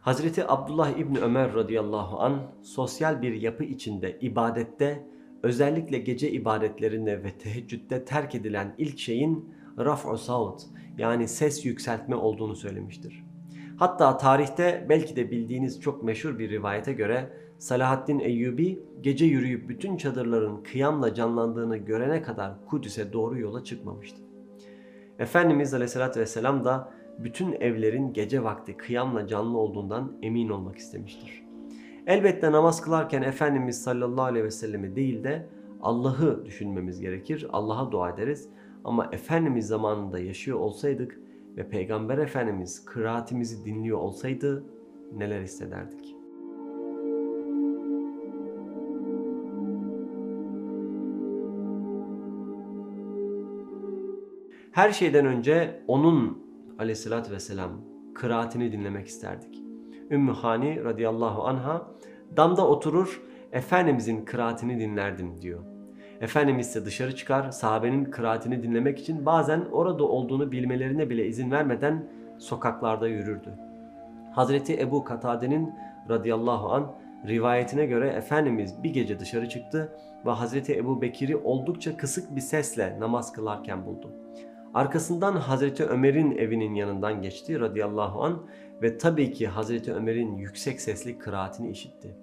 Hazreti Abdullah İbni Ömer radıyallahu an sosyal bir yapı içinde ibadette özellikle gece ibadetlerinde ve teheccüde terk edilen ilk şeyin raf'u saut yani ses yükseltme olduğunu söylemiştir. Hatta tarihte belki de bildiğiniz çok meşhur bir rivayete göre Salahaddin Eyyubi gece yürüyüp bütün çadırların kıyamla canlandığını görene kadar Kudüs'e doğru yola çıkmamıştı. Efendimiz Aleyhisselatü Vesselam da bütün evlerin gece vakti kıyamla canlı olduğundan emin olmak istemiştir. Elbette namaz kılarken Efendimiz sallallahu aleyhi ve sellemi değil de Allah'ı düşünmemiz gerekir. Allah'a dua ederiz. Ama Efendimiz zamanında yaşıyor olsaydık ve Peygamber Efendimiz kıraatimizi dinliyor olsaydı neler hissederdik? Her şeyden önce onun aleyhissalatü vesselam kıraatini dinlemek isterdik. Ümmü Hani radıyallahu anha damda oturur Efendimizin kıraatini dinlerdim diyor. Efendimiz ise dışarı çıkar sahabenin kıraatini dinlemek için bazen orada olduğunu bilmelerine bile izin vermeden sokaklarda yürürdü. Hazreti Ebu Katade'nin radıyallahu an rivayetine göre Efendimiz bir gece dışarı çıktı ve Hazreti Ebu Bekir'i oldukça kısık bir sesle namaz kılarken buldu. Arkasından Hazreti Ömer'in evinin yanından geçti radıyallahu an ve tabii ki Hazreti Ömer'in yüksek sesli kıraatini işitti.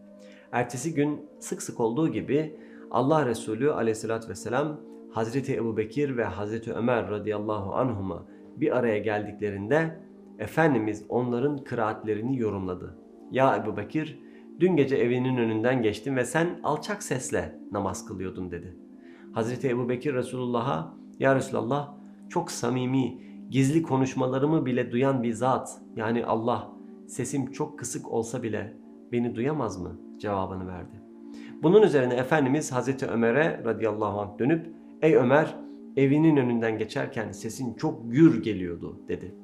Ertesi gün sık sık olduğu gibi Allah Resulü aleyhissalatü vesselam Hazreti Ebu Bekir ve Hazreti Ömer radıyallahu anhuma bir araya geldiklerinde Efendimiz onların kıraatlerini yorumladı. Ya Ebu Bekir dün gece evinin önünden geçtim ve sen alçak sesle namaz kılıyordun dedi. Hazreti Ebu Bekir Resulullah'a Ya Resulallah çok samimi, gizli konuşmalarımı bile duyan bir zat yani Allah sesim çok kısık olsa bile beni duyamaz mı cevabını verdi. Bunun üzerine Efendimiz Hazreti Ömer'e radıyallahu anh dönüp ey Ömer evinin önünden geçerken sesin çok gür geliyordu dedi.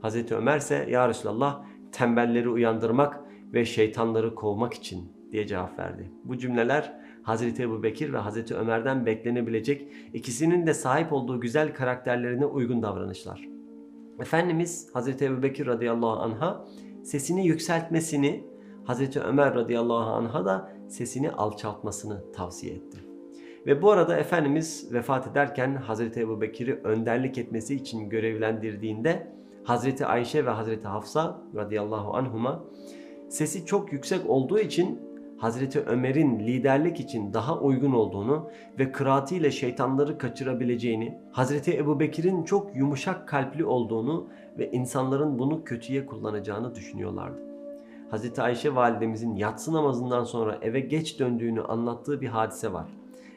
Hazreti Ömer ise ya Resulallah tembelleri uyandırmak ve şeytanları kovmak için diye cevap verdi. Bu cümleler Hazreti Ebu Bekir ve Hazreti Ömer'den beklenebilecek ikisinin de sahip olduğu güzel karakterlerine uygun davranışlar. Efendimiz Hazreti Ebu Bekir radıyallahu anh'a sesini yükseltmesini, Hazreti Ömer radıyallahu anh'a da sesini alçaltmasını tavsiye etti. Ve bu arada Efendimiz vefat ederken Hazreti Ebu Bekir'i önderlik etmesi için görevlendirdiğinde Hazreti Ayşe ve Hazreti Hafsa radıyallahu anhuma sesi çok yüksek olduğu için Hazreti Ömer'in liderlik için daha uygun olduğunu ve kıraatiyle şeytanları kaçırabileceğini, Hazreti Ebu Bekir'in çok yumuşak kalpli olduğunu ve insanların bunu kötüye kullanacağını düşünüyorlardı. Hazreti Ayşe validemizin yatsı namazından sonra eve geç döndüğünü anlattığı bir hadise var.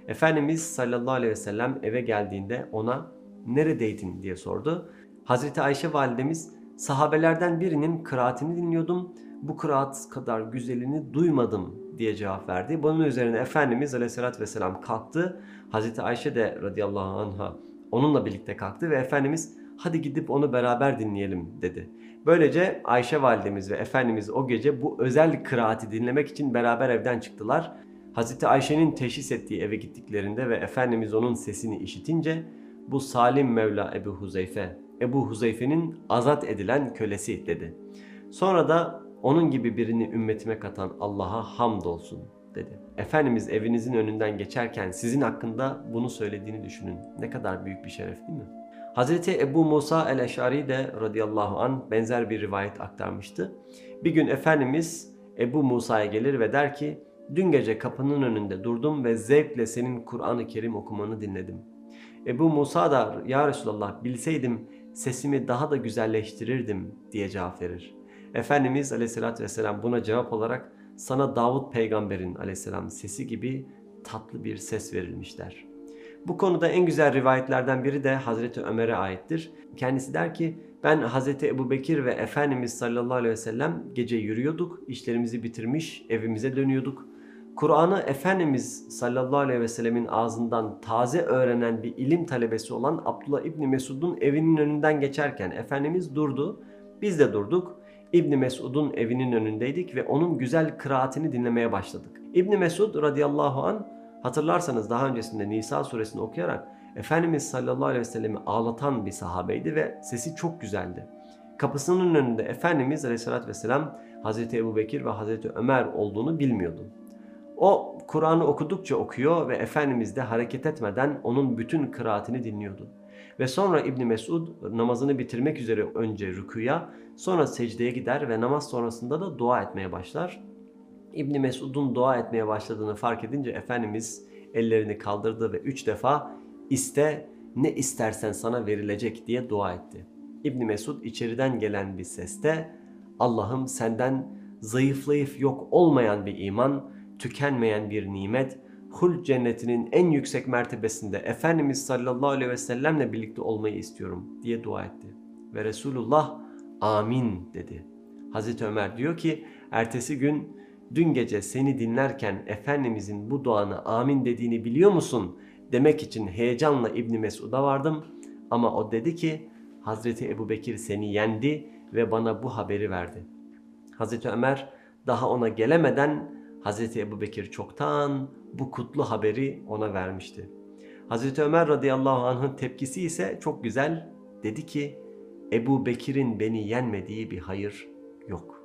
Efendimiz sallallahu aleyhi ve sellem eve geldiğinde ona neredeydin diye sordu. Hazreti Ayşe validemiz sahabelerden birinin kıraatini dinliyordum. Bu kıraat kadar güzelini duymadım diye cevap verdi. Bunun üzerine Efendimiz Aleyhisselatü Vesselam kalktı. Hazreti Ayşe de radıyallahu anha onunla birlikte kalktı ve Efendimiz hadi gidip onu beraber dinleyelim dedi. Böylece Ayşe validemiz ve Efendimiz o gece bu özel kıraati dinlemek için beraber evden çıktılar. Hazreti Ayşe'nin teşhis ettiği eve gittiklerinde ve Efendimiz onun sesini işitince bu Salim Mevla Ebu Huzeyfe, Ebu Huzeyfe'nin azat edilen kölesi dedi. Sonra da onun gibi birini ümmetime katan Allah'a hamdolsun dedi. Efendimiz evinizin önünden geçerken sizin hakkında bunu söylediğini düşünün. Ne kadar büyük bir şeref değil mi? Hazreti Ebu Musa el-Eşari de radıyallahu an benzer bir rivayet aktarmıştı. Bir gün Efendimiz Ebu Musa'ya gelir ve der ki Dün gece kapının önünde durdum ve zevkle senin Kur'an-ı Kerim okumanı dinledim. Ebu Musa da ya Resulallah bilseydim sesimi daha da güzelleştirirdim diye cevap verir. Efendimiz aleyhissalatü vesselam buna cevap olarak sana Davut peygamberin aleyhisselam sesi gibi tatlı bir ses verilmişler. Bu konuda en güzel rivayetlerden biri de Hazreti Ömer'e aittir. Kendisi der ki ben Hazreti Ebu Bekir ve Efendimiz sallallahu aleyhi ve sellem gece yürüyorduk, işlerimizi bitirmiş evimize dönüyorduk. Kur'an'ı Efendimiz sallallahu aleyhi ve sellemin ağzından taze öğrenen bir ilim talebesi olan Abdullah İbni Mesud'un evinin önünden geçerken Efendimiz durdu. Biz de durduk. İbni Mesud'un evinin önündeydik ve onun güzel kıraatini dinlemeye başladık. İbni Mesud radıyallahu an hatırlarsanız daha öncesinde Nisa suresini okuyarak Efendimiz sallallahu aleyhi ve sellemi ağlatan bir sahabeydi ve sesi çok güzeldi. Kapısının önünde Efendimiz aleyhissalatü vesselam Hazreti Ebu Bekir ve Hazreti Ömer olduğunu bilmiyordu. O Kur'an'ı okudukça okuyor ve Efendimiz de hareket etmeden onun bütün kıraatini dinliyordu. Ve sonra İbni Mesud namazını bitirmek üzere önce rükuya, sonra secdeye gider ve namaz sonrasında da dua etmeye başlar. İbni Mesud'un dua etmeye başladığını fark edince Efendimiz ellerini kaldırdı ve üç defa iste ne istersen sana verilecek diye dua etti. İbni Mesud içeriden gelen bir seste Allah'ım senden zayıflayıp yok olmayan bir iman, tükenmeyen bir nimet, hul cennetinin en yüksek mertebesinde Efendimiz sallallahu aleyhi ve sellemle birlikte olmayı istiyorum diye dua etti. Ve Resulullah amin dedi. Hazreti Ömer diyor ki ertesi gün dün gece seni dinlerken Efendimizin bu duana amin dediğini biliyor musun? Demek için heyecanla İbni Mesud'a vardım ama o dedi ki Hazreti Ebu Bekir seni yendi ve bana bu haberi verdi. Hazreti Ömer daha ona gelemeden Hazreti Ebu Bekir çoktan bu kutlu haberi ona vermişti. Hazreti Ömer radıyallahu anh'ın tepkisi ise çok güzel. Dedi ki Ebu Bekir'in beni yenmediği bir hayır yok.''